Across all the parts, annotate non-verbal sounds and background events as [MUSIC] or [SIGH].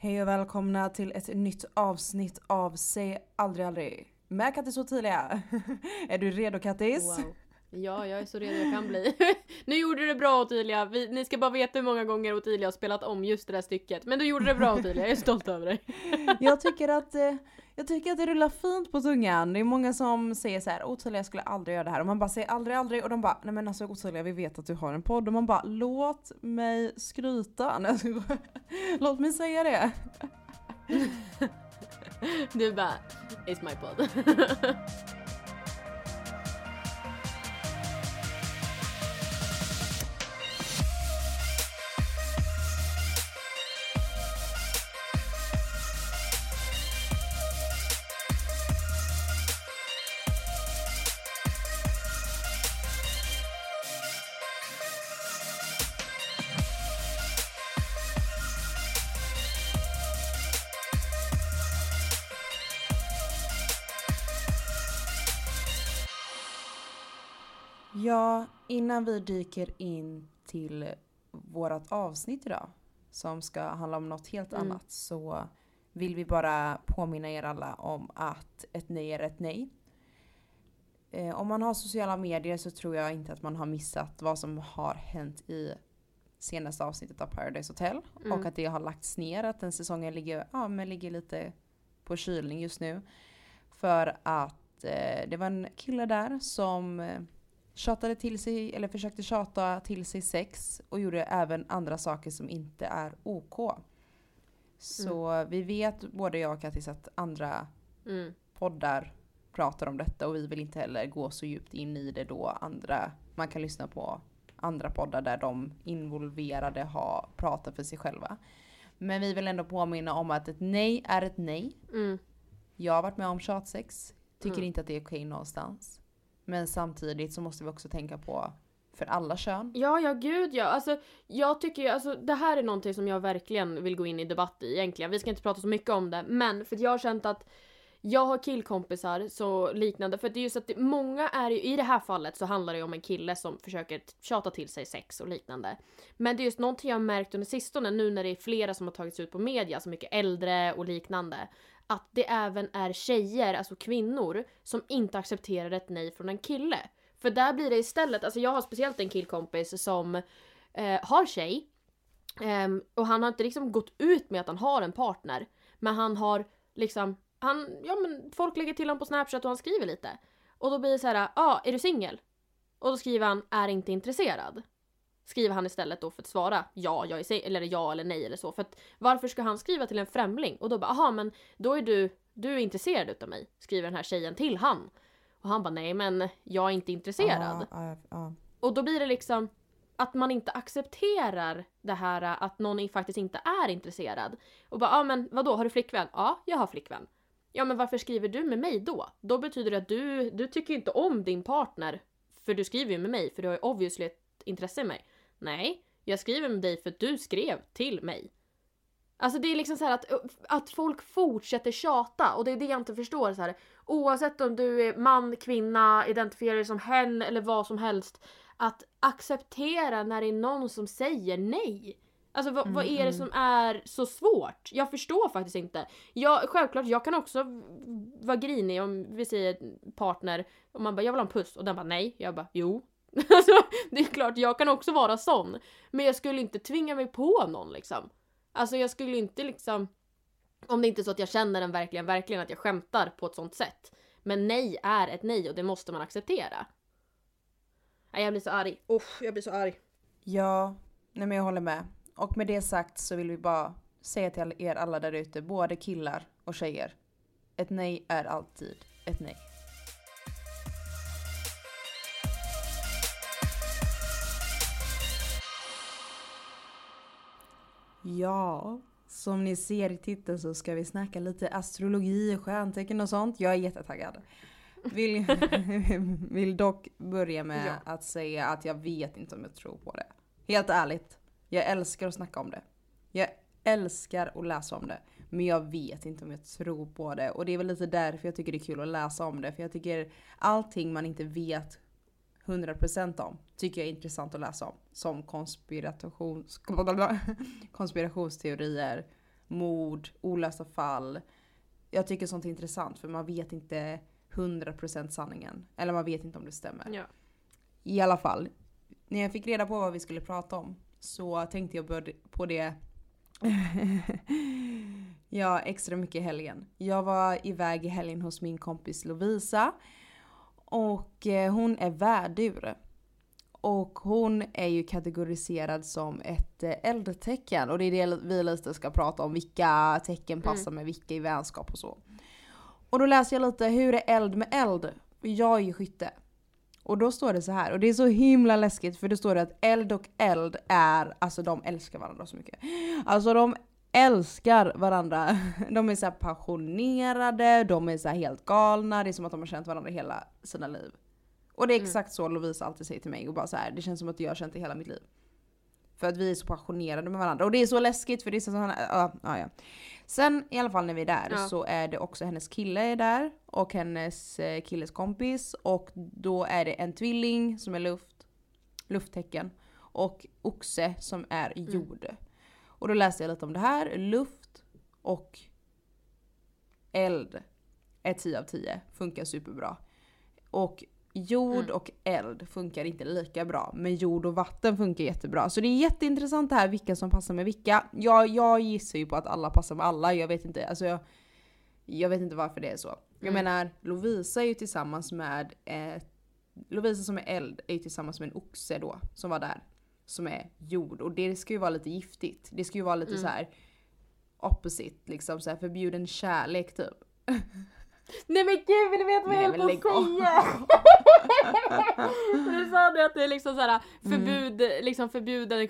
Hej och välkomna till ett nytt avsnitt av Säg aldrig aldrig med Kattis Ottilia. [LAUGHS] är du redo Kattis? Wow. Ja, jag är så redo jag kan bli. [LAUGHS] nu gjorde du det bra Ottilia. Vi, ni ska bara veta hur många gånger Ottilia har spelat om just det där stycket. Men du gjorde det bra Ottilia, jag är stolt över dig. [LAUGHS] jag tycker att eh, jag tycker att det rullar fint på tungan. Det är många som säger så här: jag skulle aldrig göra det här. Och man bara säger aldrig aldrig och de bara nej men alltså Otydliga, vi vet att du har en podd. Och man bara låt mig skryta. [LAUGHS] låt mig säga det. [LAUGHS] du bara it's my podd. [LAUGHS] Ja, innan vi dyker in till vårt avsnitt idag som ska handla om något helt mm. annat så vill vi bara påminna er alla om att ett nej är ett nej. Eh, om man har sociala medier så tror jag inte att man har missat vad som har hänt i senaste avsnittet av Paradise Hotel mm. och att det har lagts ner, att den säsongen ligger, ja, men ligger lite på kylning just nu. För att eh, det var en kille där som eh, tjatade till sig, eller försökte tjata till sig sex och gjorde även andra saker som inte är OK. Så mm. vi vet, både jag och Kattis, att andra mm. poddar pratar om detta och vi vill inte heller gå så djupt in i det då andra, man kan lyssna på andra poddar där de involverade har pratat för sig själva. Men vi vill ändå påminna om att ett nej är ett nej. Mm. Jag har varit med om tjatsex, tycker mm. inte att det är okej någonstans. Men samtidigt så måste vi också tänka på för alla kön. Ja, ja gud ja. Alltså, jag tycker ju, alltså det här är någonting som jag verkligen vill gå in i debatt i egentligen. Vi ska inte prata så mycket om det, men för jag har känt att jag har killkompisar så liknande, för det är ju så att det, många är ju, i det här fallet så handlar det ju om en kille som försöker tjata till sig sex och liknande. Men det är just någonting jag har märkt under sistone nu när det är flera som har tagits ut på media, så mycket äldre och liknande, att det även är tjejer, alltså kvinnor, som inte accepterar ett nej från en kille. För där blir det istället, alltså jag har speciellt en killkompis som eh, har tjej. Eh, och han har inte liksom gått ut med att han har en partner. Men han har liksom, han, ja men folk lägger till honom på snapchat och han skriver lite. Och då blir det så här, ja ah, är du singel? Och då skriver han, är inte intresserad skriver han istället då för att svara ja, jag är eller ja eller nej eller så. För att varför ska han skriva till en främling? Och då bara, aha men då är du, du är intresserad utav mig. Skriver den här tjejen till han. Och han bara, nej men jag är inte intresserad. Ah, ah, ah. Och då blir det liksom att man inte accepterar det här att någon faktiskt inte är intresserad. Och bara, ja men vadå, har du flickvän? Ja, jag har flickvän. Ja men varför skriver du med mig då? Då betyder det att du, du tycker inte om din partner. För du skriver ju med mig, för du har ju obviously ett intresse i mig. Nej, jag skriver med dig för att du skrev till mig. Alltså det är liksom så att, att folk fortsätter tjata och det är det jag inte förstår. Så här. Oavsett om du är man, kvinna, identifierar dig som hen eller vad som helst. Att acceptera när det är någon som säger nej. Alltså vad, mm, vad är det mm. som är så svårt? Jag förstår faktiskt inte. Jag, självklart, jag kan också vara grinig om vi säger partner och man bara jag vill ha en puss och den bara nej. Jag bara jo [LAUGHS] Alltså, det är klart, jag kan också vara sån. Men jag skulle inte tvinga mig på någon liksom. Alltså jag skulle inte liksom... Om det inte är så att jag känner den verkligen, verkligen att jag skämtar på ett sånt sätt. Men nej är ett nej och det måste man acceptera. Jag blir så arg. Oh, jag blir så arg. Ja, nej men jag håller med. Och med det sagt så vill vi bara säga till er alla där ute, både killar och tjejer. Ett nej är alltid ett nej. Ja, som ni ser i titeln så ska vi snacka lite astrologi, stjärntecken och sånt. Jag är jättetaggad. Vill, [LAUGHS] vill dock börja med ja. att säga att jag vet inte om jag tror på det. Helt ärligt. Jag älskar att snacka om det. Jag älskar att läsa om det. Men jag vet inte om jag tror på det. Och det är väl lite därför jag tycker det är kul att läsa om det. För jag tycker allting man inte vet 100% om. Tycker jag är intressant att läsa om. Som konspirations, [LAUGHS] konspirationsteorier, mord, olösta fall. Jag tycker sånt är intressant för man vet inte 100% sanningen. Eller man vet inte om det stämmer. Ja. I alla fall, när jag fick reda på vad vi skulle prata om så tänkte jag börja på det [LAUGHS] ja, extra mycket i helgen. Jag var iväg i helgen hos min kompis Lovisa och eh, hon är värdur. Och hon är ju kategoriserad som ett eh, eldtecken och det är det vi lite ska prata om, vilka tecken passar med vilka i vänskap och så. Och då läser jag lite, hur är eld med eld? Jag är ju skytte. Och då står det så här, och det är så himla läskigt för det står det att eld och eld är, alltså de älskar varandra så mycket. Alltså de älskar varandra. [LAUGHS] De är så passionerade, de är så helt galna, det är som att de har känt varandra hela sina liv. Och det är exakt så Lovisa alltid säger till mig och bara så här, det känns som att jag har känt det hela mitt liv. För att vi är så passionerade med varandra och det är så läskigt för det är så sådana, ja, ja, ja. Sen i alla fall när vi är där Ja. så är det också hennes kille är där och hennes eh, killes kompis och då är det en tvilling som är luft, lufttecken och oxe som är jord. Och då läste jag lite om det här, luft och eld är 10 av 10, funkar superbra. Och jord Mm. och eld funkar inte lika bra, men jord och vatten funkar jättebra. Så det är jätteintressant det här vilka som passar med vilka. Jag, jag gissar ju på att alla passar med alla, jag vet inte, alltså jag, jag vet inte varför det är så. Jag Mm. menar, Lovisa är ju tillsammans med, eh, Lovisa som är eld är ju tillsammans med en oxe då, som var där. Som är jord, och det ska ju vara lite giftigt. Det ska ju vara lite Mm. så här opposite, liksom så här förbjuden kärlek typ. [LAUGHS] Nej men gud, vill du veta vad jag höll på att säga? [LAUGHS] du sa det att det är liksom såhär förbud, liksom förbjuden,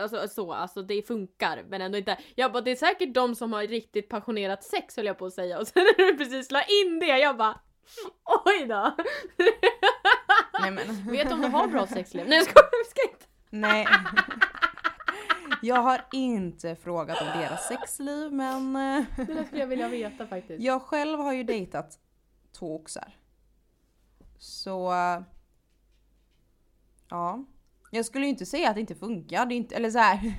alltså så, alltså det funkar men ändå inte. Jag bara det är säkert de som har riktigt passionerat sex höll jag på att säga och sen när du precis la in det jag bara oj då. Nej men. Vet om du har bra sexliv? Nej jag [LAUGHS] skojar, jag ska inte. Nej. Jag har inte frågat om deras sexliv men eh, Det där skulle jag vilja veta faktiskt. jag själv har ju dejtat två oxar. Så... Ja. Jag skulle ju inte säga att det inte funkar. Det är inte, eller så här,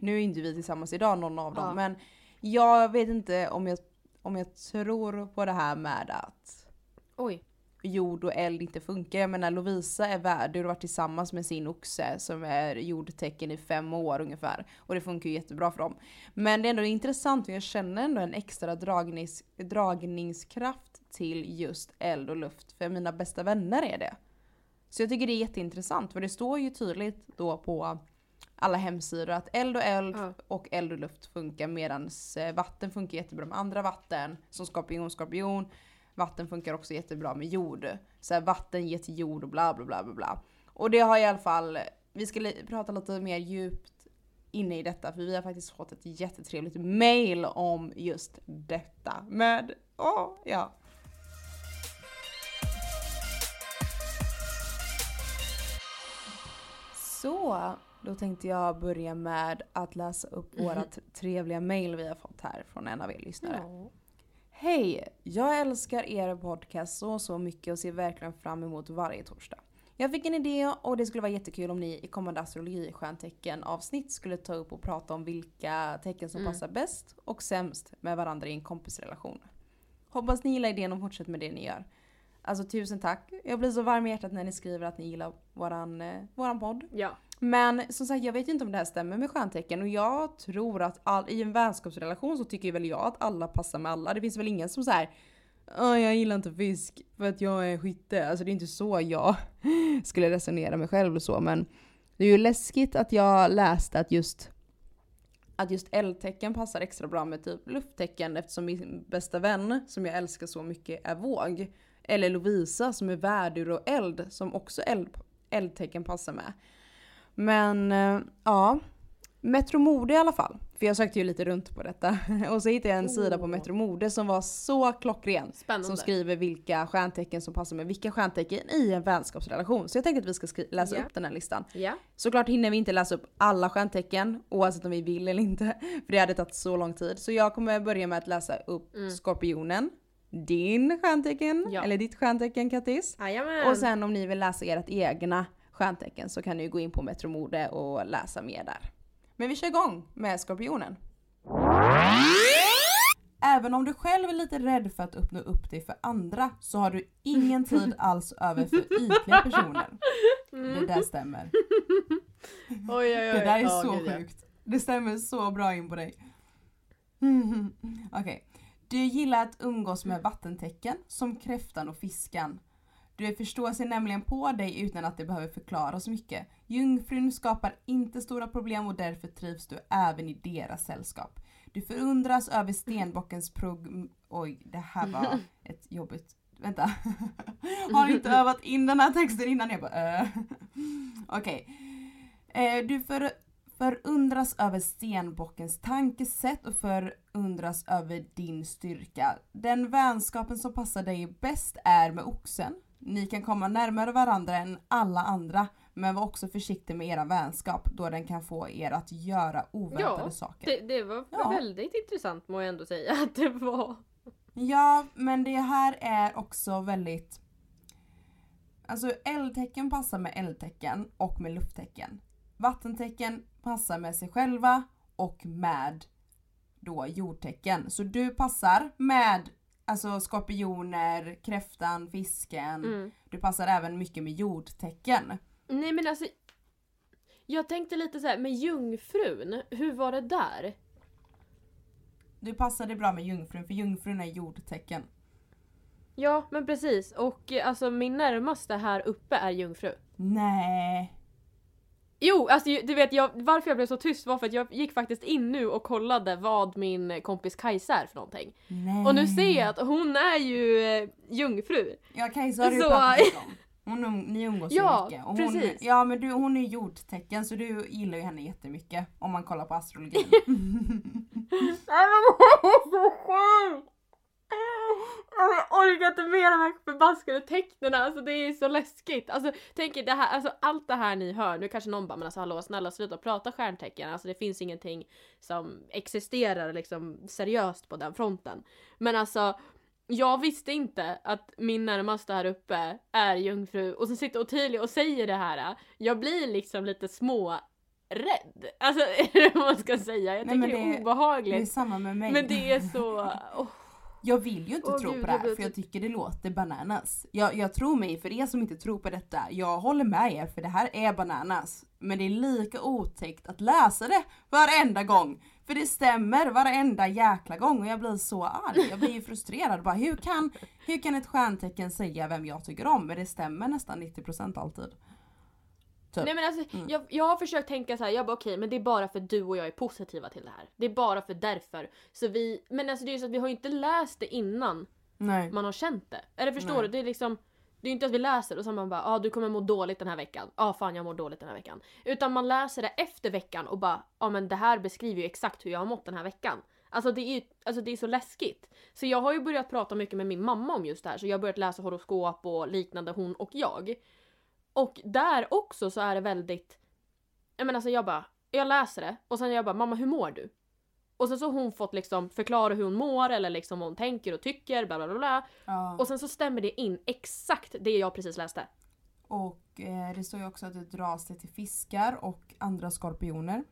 [LAUGHS] nu är inte vi tillsammans idag någon av dem Ja. men jag vet inte om jag, om jag tror på det här med att Oj. Jord och eld inte funkar. Jag menar Lovisa är värdur och har varit tillsammans med sin oxe som är jordtecken i fem år ungefär. Och det funkar ju jättebra för dem. Men det är ändå intressant för jag känner ändå en extra dragnings, dragningskraft till just eld och luft. För mina bästa vänner är det. Så jag tycker det är jätteintressant för det står ju tydligt då på alla hemsidor att eld och eld Ja. och eld och luft funkar medans eh, vatten funkar jättebra med andra vatten som skorpion, skorpion. Vatten funkar också jättebra med jord. Så här, vatten ger till jord och bla bla bla bla bla. Och det har i alla fall, vi ska li- prata lite mer djupt inne i detta för vi har faktiskt fått ett jättetrevligt mail om just detta med, åh ja. Så, då tänkte jag börja med att läsa upp våra t- trevliga mail vi har fått här från en av er lyssnare. Ja. Hej! Jag älskar er podcast så så mycket och ser verkligen fram emot varje torsdag. Jag fick en idé och det skulle vara jättekul om ni i kommande astrologistjärntecken avsnitt skulle ta upp och prata om vilka tecken som Mm. passar bäst och sämst med varandra i en kompisrelation. Hoppas ni gillar idén och fortsätter med det ni gör. Alltså tusen tack. Jag blir så varm i hjärtat när ni skriver att ni gillar våran, eh, våran podd. Ja. Men som sagt, jag vet inte om det här stämmer med stjärntecken och jag tror att all, i en vänskapsrelation så tycker väl jag att alla passar med alla. Det finns väl ingen som säger jag gillar inte fisk för att jag är skytte. Alltså det är inte så jag [LAUGHS] skulle resonera mig själv och så men det är ju läskigt att jag läste att just att just eldtecken passar extra bra med typ lufttecken eftersom min bästa vän som jag älskar så mycket är våg. Eller Lovisa som är värdur och eld som också eld, eldtecken passar med. Men eh, ja, Metromode i alla fall. För jag sökte ju lite runt på detta. [LAUGHS] Och så hittade jag en sida på Oh. Metromode som var så klockren. Spännande. Som skriver vilka stjärntecken som passar med vilka stjärntecken i en vänskapsrelation. Så jag tänkte att vi ska läsa Ja. upp den här listan. Ja. Såklart hinner vi inte läsa upp alla stjärntecken oavsett om vi vill eller inte. [LAUGHS] För det hade tagit så lång tid. Så jag kommer börja med att läsa upp Mm. skorpionen. Din stjärntecken, Ja. eller ditt stjärntecken Kattis. Jajamän. Och sen om ni vill läsa ert egna stjärntecken så kan ni gå in på Metromode och läsa mer där. Men vi kör igång med skorpionen. Även om du själv är lite rädd för att öppna upp dig för andra så har du ingen tid alls över för ytliga personer. Det där stämmer. Oj, oj, oj. Det där är så gud, ja. sjukt. Det stämmer så bra in på dig. [LAUGHS] Okej. Du gillar att umgås med vattentecken som kräftan och fiskan. Du förstår sig nämligen på dig utan att det behöver förklaras mycket. Jungfrun skapar inte stora problem och därför trivs du även i deras sällskap. Du förundras över stenbockens prog... Oj, det här var [LAUGHS] ett jobbigt... Vänta. [LAUGHS] Har inte övat in den här texten innan? Jag bara äh. [LAUGHS] Okej. Eh, du för, förundras över stenbockens tankesätt och förundras över din styrka. Den vänskapen som passar dig bäst är med oxen. Ni kan komma närmare varandra än alla andra men var också försiktig med era vänskap då den kan få er att göra oväntade Ja, saker. Det, det var Ja. väldigt intressant må jag ändå säga att det var. Ja, men det här är också väldigt... Alltså eldtecken passar med eldtecken och med lufttecken. Vattentecken passar med sig själva och med då jordtecken. Så du passar med alltså skorpioner, kräftan, fisken. Mm. Du passar även mycket med jordtecken. Nej men alltså. Jag tänkte lite så här med jungfrun, hur var det där? Du passade bra med jungfrun för jungfrun är jordtecken. Ja men precis och eh, alltså min närmaste här uppe är jungfru. Nej. Jo, alltså ju- du vet jag, varför jag blev så tyst var för att jag gick faktiskt in nu och kollade vad min kompis Kajsa är för någonting. Nej. Och nu ser jag att hon är ju eh, jungfru. Ja Kajsa har du Så- pratat om. Hon, um- ni umgås Ja, ju mycket. Och hon, precis. ja men du, hon är jordtecken så du gillar ju henne jättemycket om man kollar på astrologin. [LAUGHS] Nej men hon är så sjuk! Jag orkar inte med de här förbaskade tecknen, alltså det är så läskigt. Alltså tänk er det här, alltså allt det här ni hör, nu kanske någon bara men alltså hallå snälla sluta prata stjärntecken, alltså det finns ingenting som existerar liksom seriöst på den fronten. Men alltså jag visste inte att min närmaste här uppe är jungfru och så sitter Ottilia och säger det här. Jag blir liksom lite små rädd. Alltså är [LAUGHS] det vad man ska säga? Jag Nej, tycker det är det- Det är obehagligt. samma med mig. Men det är så... [LAUGHS] åh. Jag vill ju inte Åh, tro gud, på det här för jag tycker det låter bananas. Jag, jag tror mig, för er som inte tror på detta, jag håller med er för det här är bananas. Men det är lika otäckt att läsa det varenda gång. För det stämmer varenda jäkla gång och jag blir så arg. Jag blir ju frustrerad. Bara, hur, kan, hur kan ett stjärntecken säga vem jag tycker om? Men det stämmer nästan 90% alltid. Typ. Nej men alltså, Mm. jag, jag har försökt tänka så här, jag bara okej men det är bara för du och jag är positiva till det här. Det är bara för därför. Så vi, men alltså det är ju så att vi har inte läst det innan Nej. man har känt det. Eller förstår Nej. du? Det är liksom det är inte att vi läser och så man bara ah, du kommer må dåligt den här veckan. Ja ah, fan jag mår dåligt den här veckan. Utan man läser det efter veckan och bara ja ah, men det här beskriver ju exakt hur jag har mått den här veckan. Alltså det är alltså det är så läskigt. Så jag har ju börjat prata mycket med min mamma om just det här så jag har börjat läsa horoskop och liknande hon och jag. Och där också så är det väldigt, jag menar alltså jag bara, jag läser det och sen jag bara mamma hur mår du? Och sen så har hon fått liksom förklara hur hon mår eller liksom vad hon tänker och tycker bla bla bla bla. Ja. Och sen så stämmer det in exakt det jag precis läste. Och eh, det står ju också att det dras till fiskar och andra skorpioner.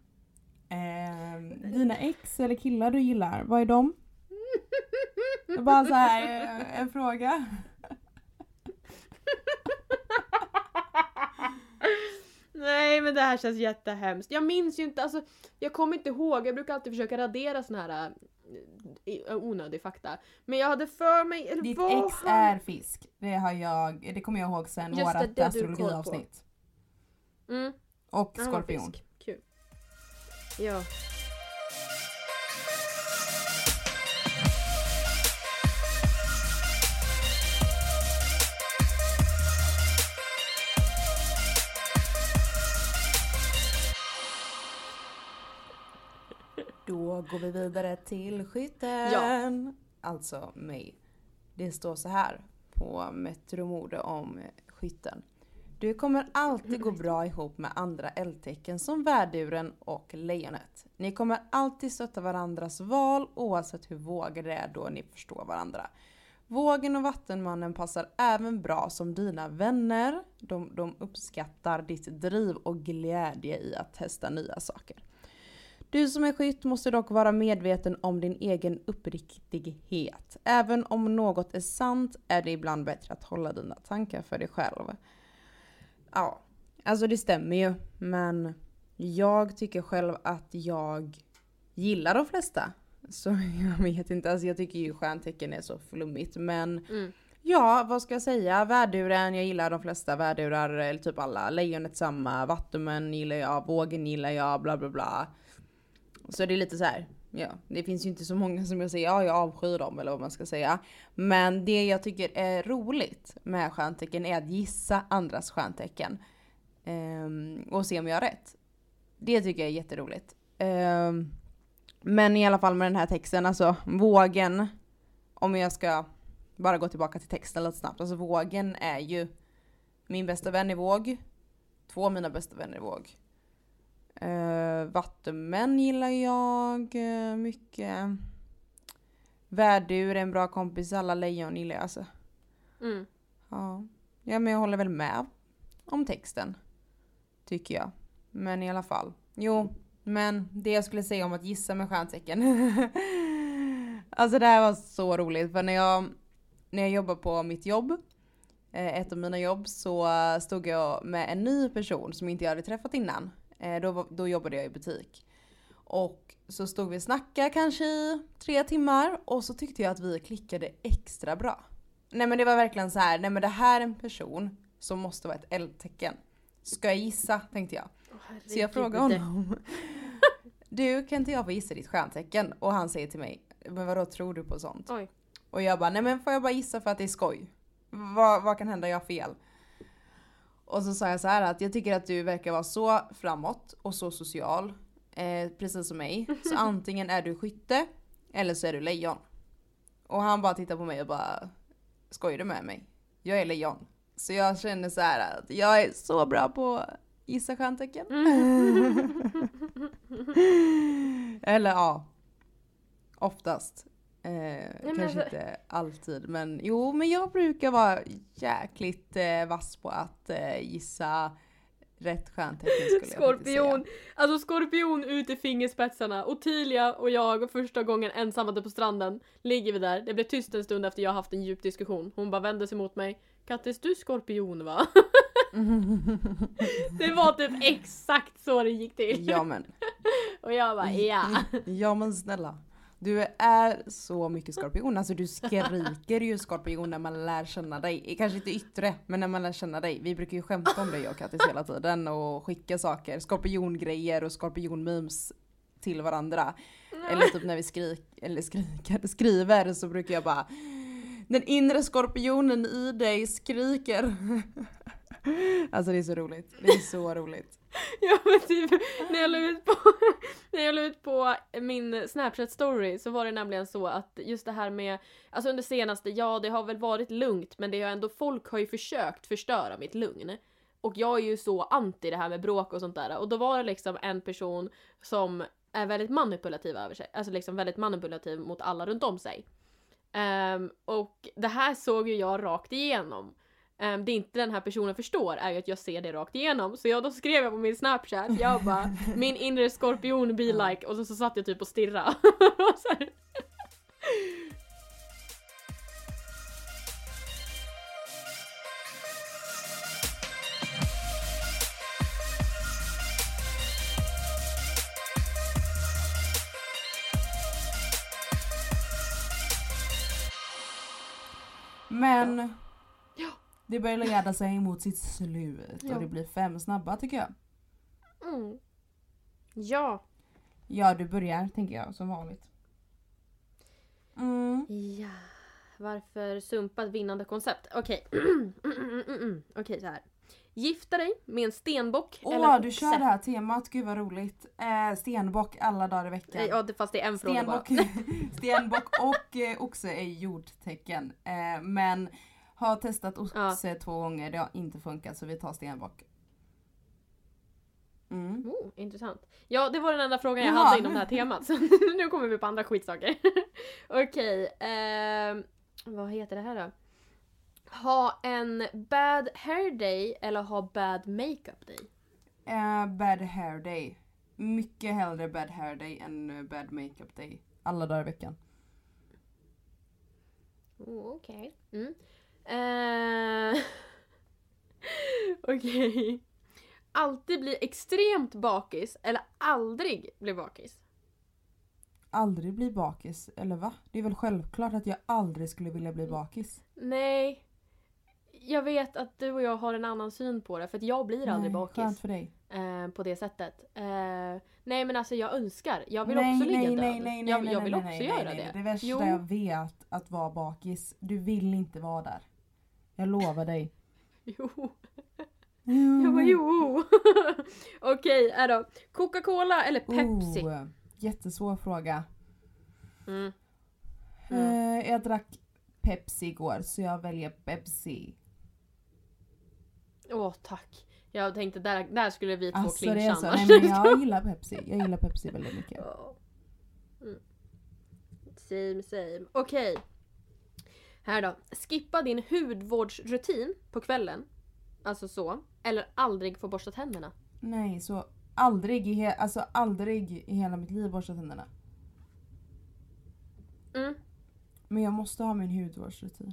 Eh, dina ex eller killar du gillar, vad är de? Det är bara så här eh, en fråga. [LAUGHS] Nej men det här känns jättehemskt. Jag minns ju inte, alltså jag kommer inte ihåg, jag brukar alltid försöka radera sån här äh, onödig fakta. Men jag hade för mig, eller Ditt vad ex är fisk. Det har jag, det kommer jag ihåg sen Just vårat det astrologiavsnitt. Mm, Och skorpion. Kul. Ja. Går vi vidare till skytten. Ja. Alltså mig. Det står så här på Metromode om skytten. Du kommer alltid gå bra ihop med andra eldtecken som värduren och lejonet. Ni kommer alltid stötta varandras val oavsett hur vågade det är då ni förstår varandra. Vågen och vattenmannen passar även bra som dina vänner. De, de uppskattar ditt driv och glädje i att testa nya saker. Du som är skytt måste dock vara medveten om din egen uppriktighet. Även om något är sant är det ibland bättre att hålla dina tankar för dig själv. Ja, alltså det stämmer ju. Men jag tycker själv att jag gillar de flesta. Så [LAUGHS] jag vet inte, alltså jag tycker ju stjärntecken är så flummigt men Mm. Ja, vad ska jag säga? Värduren, jag gillar de flesta värdurar, eller typ alla. Lejonet samma, vattumen gillar jag, vågen gillar jag, bla bla bla. Så det är lite så här. ja, det finns ju inte så många som jag säger, ja jag avskyr dem eller vad man ska säga. Men det jag tycker är roligt med stjärntecken är att gissa andras stjärntecken. Um, och se om jag har rätt. Det tycker jag är jätteroligt. Um, men i alla fall med den här texten, alltså vågen, om jag ska bara gå tillbaka till texten lite snabbt. Alltså vågen är ju min bästa vän i våg. Två av mina bästa vänner i våg. Uh, vattenmän gillar jag uh, mycket. Värdur är en bra kompis. Alla lejon gillar jag alltså. Mm. Ja. ja, men jag håller väl med om texten. Tycker jag. Men i alla fall. Jo, men det jag skulle säga om att gissa med stjärntecken. [LAUGHS] alltså det här var så roligt för när jag, när jag jobbade på mitt jobb, eh, ett av mina jobb, så eh, stod jag med en ny person som inte jag hade träffat innan. Eh, Då, då jobbade jag i butik. Och så stod vi och snackade kanske i tre timmar och så tyckte jag att vi klickade extra bra. Nej men det var verkligen så här, nej men det här är en person som måste vara ett eldtecken. Ska jag gissa tänkte jag. Så jag frågar honom. [LAUGHS] Du kan inte jag få gissa ditt stjärntecken? Och han säger till mig, men vadå tror du på sånt? Oj. Och jag bara, nej men får jag bara gissa för att det är skoj? Vad, vad kan hända, jag har fel. Och så sa jag så här att jag tycker att du verkar vara så framåt och så social. Eh, precis som mig. Så [LAUGHS] antingen är du skytte eller så är du lejon. Och han bara tittar på mig och bara, skojar du med mig? Jag är lejon. Så jag känner så här att jag är så bra på att gissa stjärntecken. [LAUGHS] Eller ja, oftast. Eh, kanske alltså- inte alltid men jo men jag brukar vara jäkligt eh, vass på att eh, gissa rätt stjärntecken skulle jag faktiskt säga. Skorpion! Alltså skorpion ut i fingerspetsarna. Ottilia och jag första gången ensamma på stranden ligger vi där. Det blev tyst en stund efter jag haft en djup diskussion. Hon bara vände sig mot mig. Kattis du skorpion va? [LAUGHS] det var typ exakt så det gick till. Ja men, [LAUGHS] Och jag bara ja. [LAUGHS] ja men snälla. Du är så mycket skorpion, alltså du skriker ju skorpion när man lär känna dig. Kanske inte yttre, men när man lär känna dig. Vi brukar ju skämta om dig jag och Kattis hela tiden och skicka saker, skorpiongrejer och skorpionmemes till varandra. Eller typ när vi skrik, eller skriker, skriver så brukar jag bara Den inre skorpionen i dig skriker. Alltså det är så roligt. Det är så roligt. [LAUGHS] Ja men typ när jag la ut på, [LAUGHS] när jag la ut på min snapchat story så var det nämligen så att just det här med, alltså under senaste, ja det har väl varit lugnt men det har ändå, folk har ju försökt förstöra mitt lugn. Och jag är ju så anti det här med bråk och sånt där och då var det liksom en person som är väldigt manipulativ över sig, alltså liksom väldigt manipulativ mot alla runt om sig. Um, och det här såg ju jag rakt igenom. Um, det inte den här personen förstår är ju att jag ser det rakt igenom. Så jag då skrev jag på min snapchat, jag bara [LAUGHS] min inre skorpion be like och så, så satt jag typ och stirrade. [LAUGHS] Men Ja. Det börjar leda sig mot sitt slut och det blir fem snabba tycker jag. Mm. Ja. Ja du börjar tänker jag som vanligt. Mm. Ja. Varför sumpat vinnande koncept? Okej. [CLEARS THROAT] Okej så här. Gifta dig med en stenbock Åh eller du kör det här temat, gud vad roligt. Eh, stenbock alla dagar i veckan. Ja det- fast det är en fråga bara. Stenbock [LAUGHS] och eh, oxe är jordtecken. Eh, men har testat oxe två gånger, det har inte funkat så vi tar stenbock. Mm. Oh, intressant. Ja, det var den enda frågan jag Jaha. hade inom det här temat. Så [LAUGHS] nu kommer vi på andra skitsaker. [LAUGHS] Okej, ehm, vad heter det här då? Ha en bad hair day eller ha bad makeup day? Eh, bad hair day. mycket hellre bad hair day än eh, bad makeup day. Alla dagar i veckan. Oh, Okej. Mm. Eh, [LAUGHS] Okej. Alltid bli extremt bakis eller aldrig bli bakis? Aldrig bli bakis, eller va? Det är väl självklart att jag aldrig skulle vilja bli bakis. Nej. Jag vet att du och jag har en annan syn på det för att jag blir aldrig Nej, bakis. Skönt för dig. eh, på det sättet. Eh, nej men alltså jag önskar. Jag vill nej, också ligga nej, död. nej, nej, nej, jag, nej, jag vill nej, också nej, göra nej, det. nej. Det värsta Jo. jag vet att vara bakis. Du vill inte vara där. Jag lovar dig. [LAUGHS] Jo. Jag bara jo. [LAUGHS] Okej, är då. Coca-Cola eller Pepsi? Oh, jättesvår fråga. Mm. Eh, jag drack Pepsi igår så jag väljer Pepsi. Åh tack. Jag tänkte där, där skulle vi två Alltså clincha så. annars. Nej men jag [LAUGHS] gillar Pepsi. Jag gillar Pepsi väldigt mycket. Mm. Same same. Okej. Här då. Skippa din hudvårdsrutin på kvällen. Alltså så. Eller aldrig få borsta tänderna. Nej så aldrig i, alltså, aldrig i hela mitt liv borsta tänderna. Mm. Men jag måste ha min hudvårdsrutin.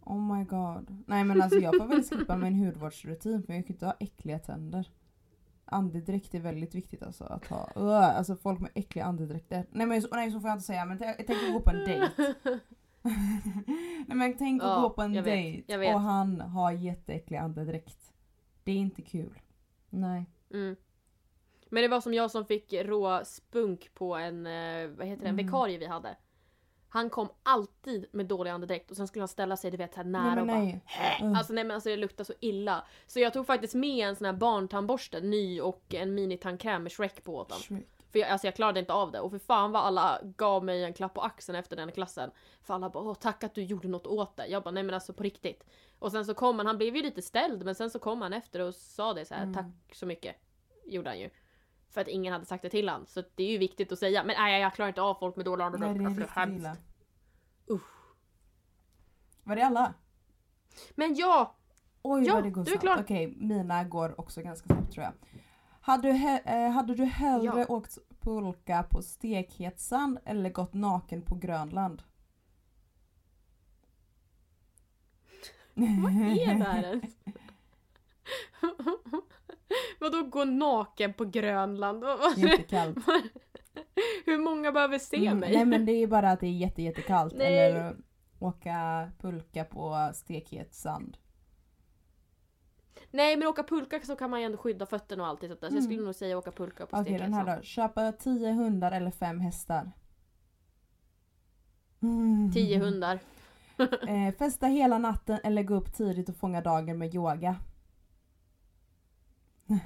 Oh my god. Nej men alltså jag får väl skippa min hudvårdsrutin för jag kan inte ha äckliga tänder. Andedräkt är väldigt viktigt alltså att ha. Ugh, alltså folk med äckliga andedräkter. Nej men så, nej, så får jag inte säga men t- jag tänker gå på en dejt. [LAUGHS] [LAUGHS] nej men tänk att Ja, gå på en dejt och han har jätteäcklig andedräkt. Det är inte kul. Nej. Mm. Men det var som jag som fick rå spunk på en, eh, vad heter det, en Mm. vikarie vi hade. Han kom alltid med dålig andedräkt och sen skulle han ställa sig du vet här nära nej och bara nej. Mm. Alltså nej men alltså det luktar så illa. Så jag tog faktiskt med en sån här barntandborste, ny och en minitandkräm med Shrek på åt den. För jag, alltså jag klarade inte av det och för fan vad alla gav mig en klapp på axeln efter den klassen. För alla bara åh tack att du gjorde något åt det. Jag bara nej men alltså på riktigt. Och sen så kom han, han blev ju lite ställd men sen så kom han efter och sa det så här Mm. tack så mycket. Gjorde han ju. För att ingen hade sagt det till han. Så det är ju viktigt att säga. Men nej jag klarar inte av folk med dålig Nej andedräkt. det är Alltså, riktigt illa. Usch. Var det alla? Men ja! Oj Ja, vad det går snabbt. Okej, mina går också ganska snabbt tror jag. Hade du, eh, hade du hellre Ja. åkt pulka på stekhet sand eller gått naken på Grönland? Vad är det här ens? [LAUGHS] Vadå gå naken på Grönland? Jättekallt. [LAUGHS] Hur många behöver se Mm, mig? Nej men det är bara att det är jätte, jättekallt. Nej. Eller åka pulka på stekhet sand. Nej men åka pulka så kan man ju ändå skydda fötterna och allt sånt där. Så jag skulle Mm. nog säga åka pulka på Okej den här då. Köpa 10 hundar eller 5 hästar? Mm. 10 hundar. [LAUGHS] Eh, festa hela natten eller gå upp tidigt och fånga dagen med yoga? [LAUGHS]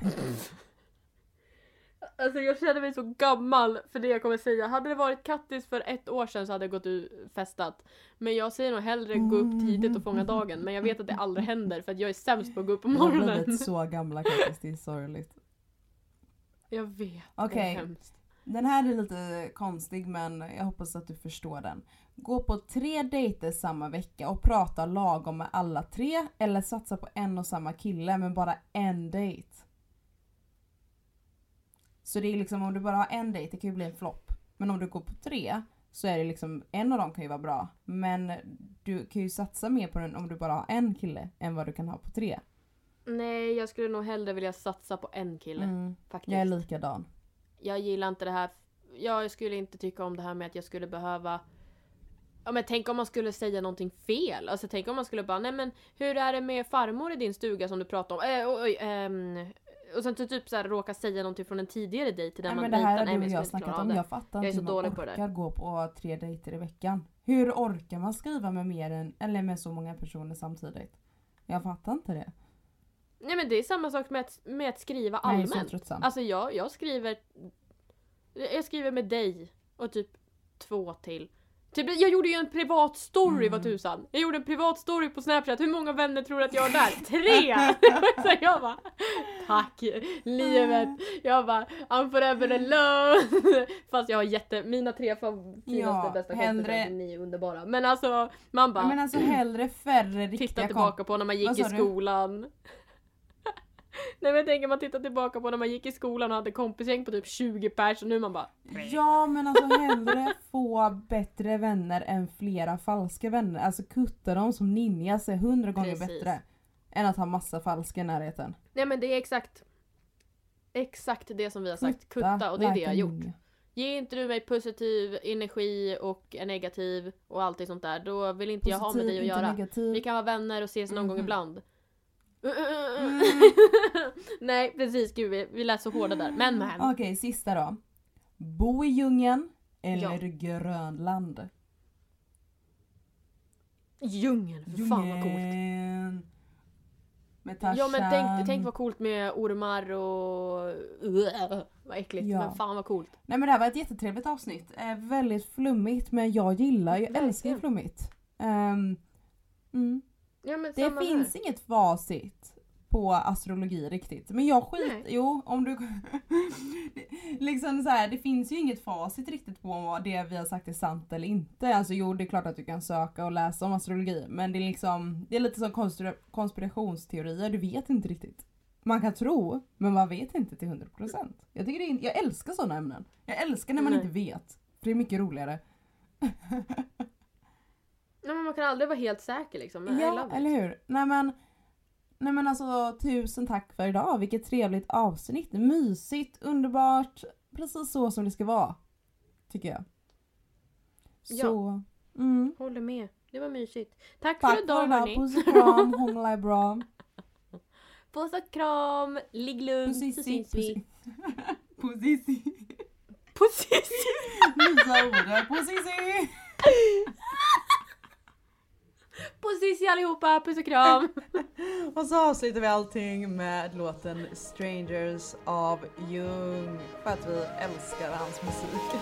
Alltså jag känner mig så gammal för det jag kommer säga. Hade det varit Kattis för ett år sedan så hade jag gått ut festat. Men jag säger nog hellre gå upp tidigt och fånga dagen. Men jag vet att det aldrig händer för att jag är sämst på att gå upp på Vi har morgonen. blivit så gamla Kattis, det är sorgligt. Jag vet. Det Okej. är hemskt. Den här är lite konstig men jag hoppas att du förstår den. Gå på tre dejter samma vecka och prata lagom med alla tre eller satsa på en och samma kille men bara en dejt. Så det är liksom om du bara har en dejt, det kan ju bli en flopp. Men om du går på tre så är det liksom, en av dem kan ju vara bra. Men du kan ju satsa mer på den om du bara har en kille än vad du kan ha på tre. Nej, jag skulle nog hellre vilja satsa på en kille. Mm, Faktiskt. jag är likadan. jag gillar inte det här. Jag skulle inte tycka om det här med att jag skulle behöva Ja men tänk om man skulle säga någonting fel. Alltså tänk om man skulle bara, nej men hur är det med farmor i din stuga som du pratade om? Eh, oj, ehm, och sen så typ så här, råka säga någonting från en tidigare dejt där Nej, man men det här dejtar. har du och jag klara snackat om. Jag fattar Jag inte hur man orkar gå på tre dejter i veckan. Hur orkar man skriva med mer än, eller med så många personer samtidigt? Jag fattar inte det. Nej men det är samma sak med att, med att skriva Nej, så allmänt. tröttsamt. Alltså jag, jag skriver Jag skriver med dig och typ två till. Typ, jag gjorde ju en privat story Mm. vad tusan. Jag gjorde en privat story på snapchat. Hur många vänner tror du att jag har där? [LAUGHS] Tre! [LAUGHS] så jag bara Tack livet. Jag bara I'm forever alone. [LAUGHS] Fast jag har jätte, mina tre finaste Ja, bästa hellre- kompisar, ni är underbara. Men alltså man bara men alltså hellre färre riktiga titta tillbaka på när man gick i sa du? [LAUGHS] Nej men jag tänker man tittar tillbaka på när man gick i skolan och hade kompisgäng på typ 20 pers och nu är man bara Ja men alltså hellre få bättre vänner än flera falska vänner. Alltså kutta dem som ninjas är hundra gånger Precis. bättre. Än att ha massa falska i närheten. Nej men det är exakt Exakt det som vi har sagt, kutta och det är det jag har gjort. Ge inte du mig positiv energi och en negativ och allting sånt där, då vill inte jag ha med Positiv, dig att göra. Negativ. Vi kan vara vänner och ses någon gång Mhm. ibland. Mm. [LAUGHS] Nej precis, gud vi, vi lät så hårda där. Men men. Okej, sista då. Bo i djungeln eller Ja. Grönland? Djungeln, för fan vad coolt. Med Tarzan. Ja men tänk, tänk vad coolt med ormar och... Uh, vad äckligt, Ja. men fan vad coolt. Nej men det här var ett jättetrevligt avsnitt. Eh, väldigt flummigt men jag gillar, jag älskar Verkligen. flummigt. Ehm, mm. Ja, Det finns här. inget facit på astrologi riktigt. Men jag skit, Nej. jo om du... [LAUGHS] liksom så här, det finns ju inget facit riktigt på vad det vi har sagt är sant eller inte. Alltså jo det är klart att du kan söka och läsa om astrologi men det är liksom, det är lite som konspira- konspirationsteorier, du vet inte riktigt. Man kan tro, men man vet inte till 100%. Jag, tycker det är, jag älskar sådana ämnen. Jag älskar när man Nej. inte vet. För det är mycket roligare. [LAUGHS] Nej, men man kan aldrig vara helt säker liksom. Men Ja, eller hur? Nej men, nej men alltså tusen tack för idag. Vilket trevligt avsnitt. Mysigt, underbart. Precis så som det ska vara. Tycker jag. Så, mm. Håller med. Det var mysigt. Tack, Tack för idag hörni. Puss och kram, [LAUGHS] hångla är bra. Puss och kram, ligg lugnt så Pussissi, syns vi. [LAUGHS] Pussissi. Pussissi! Nya ordet, pussissi. [LAUGHS] Pussissi allihopa, puss och kram! [LAUGHS] Och så avslutar vi allting med låten Strangers av Jung. För att vi älskar hans musik.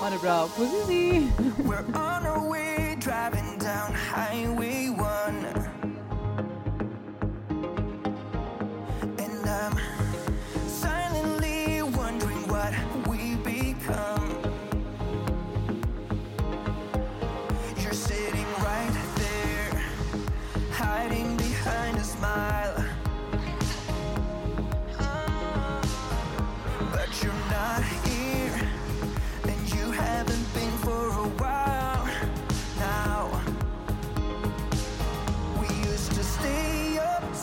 Ha det bra, pussissi. We're on our way, driving down Highway 1.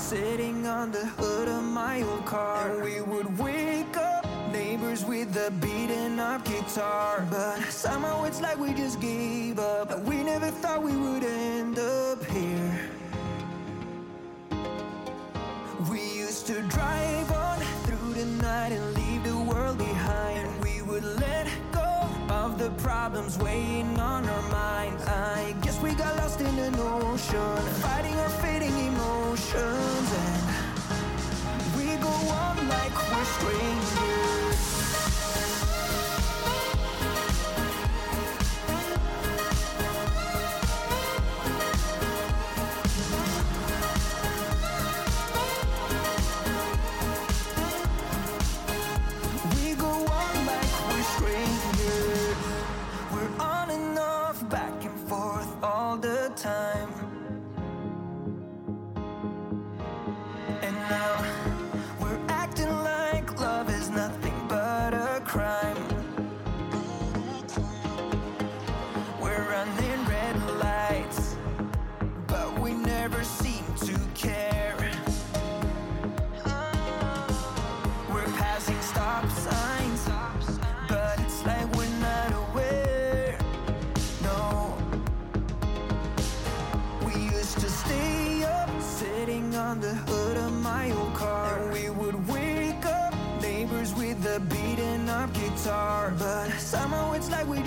Sitting on the hood of my old car. And we would wake up, neighbors with the beating up guitar. But somehow it's like we just gave up. We never thought we would end up here. We used to drive on the problems weighing on our minds. I guess we got lost in an ocean, fighting our fading emotions. And we go on like we're strangers. The time.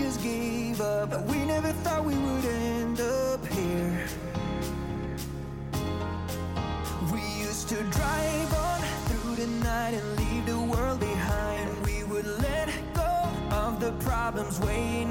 Just gave up, we never thought we would end up here. We used to drive on through the night and leave the world behind. We would let go of the problems weighing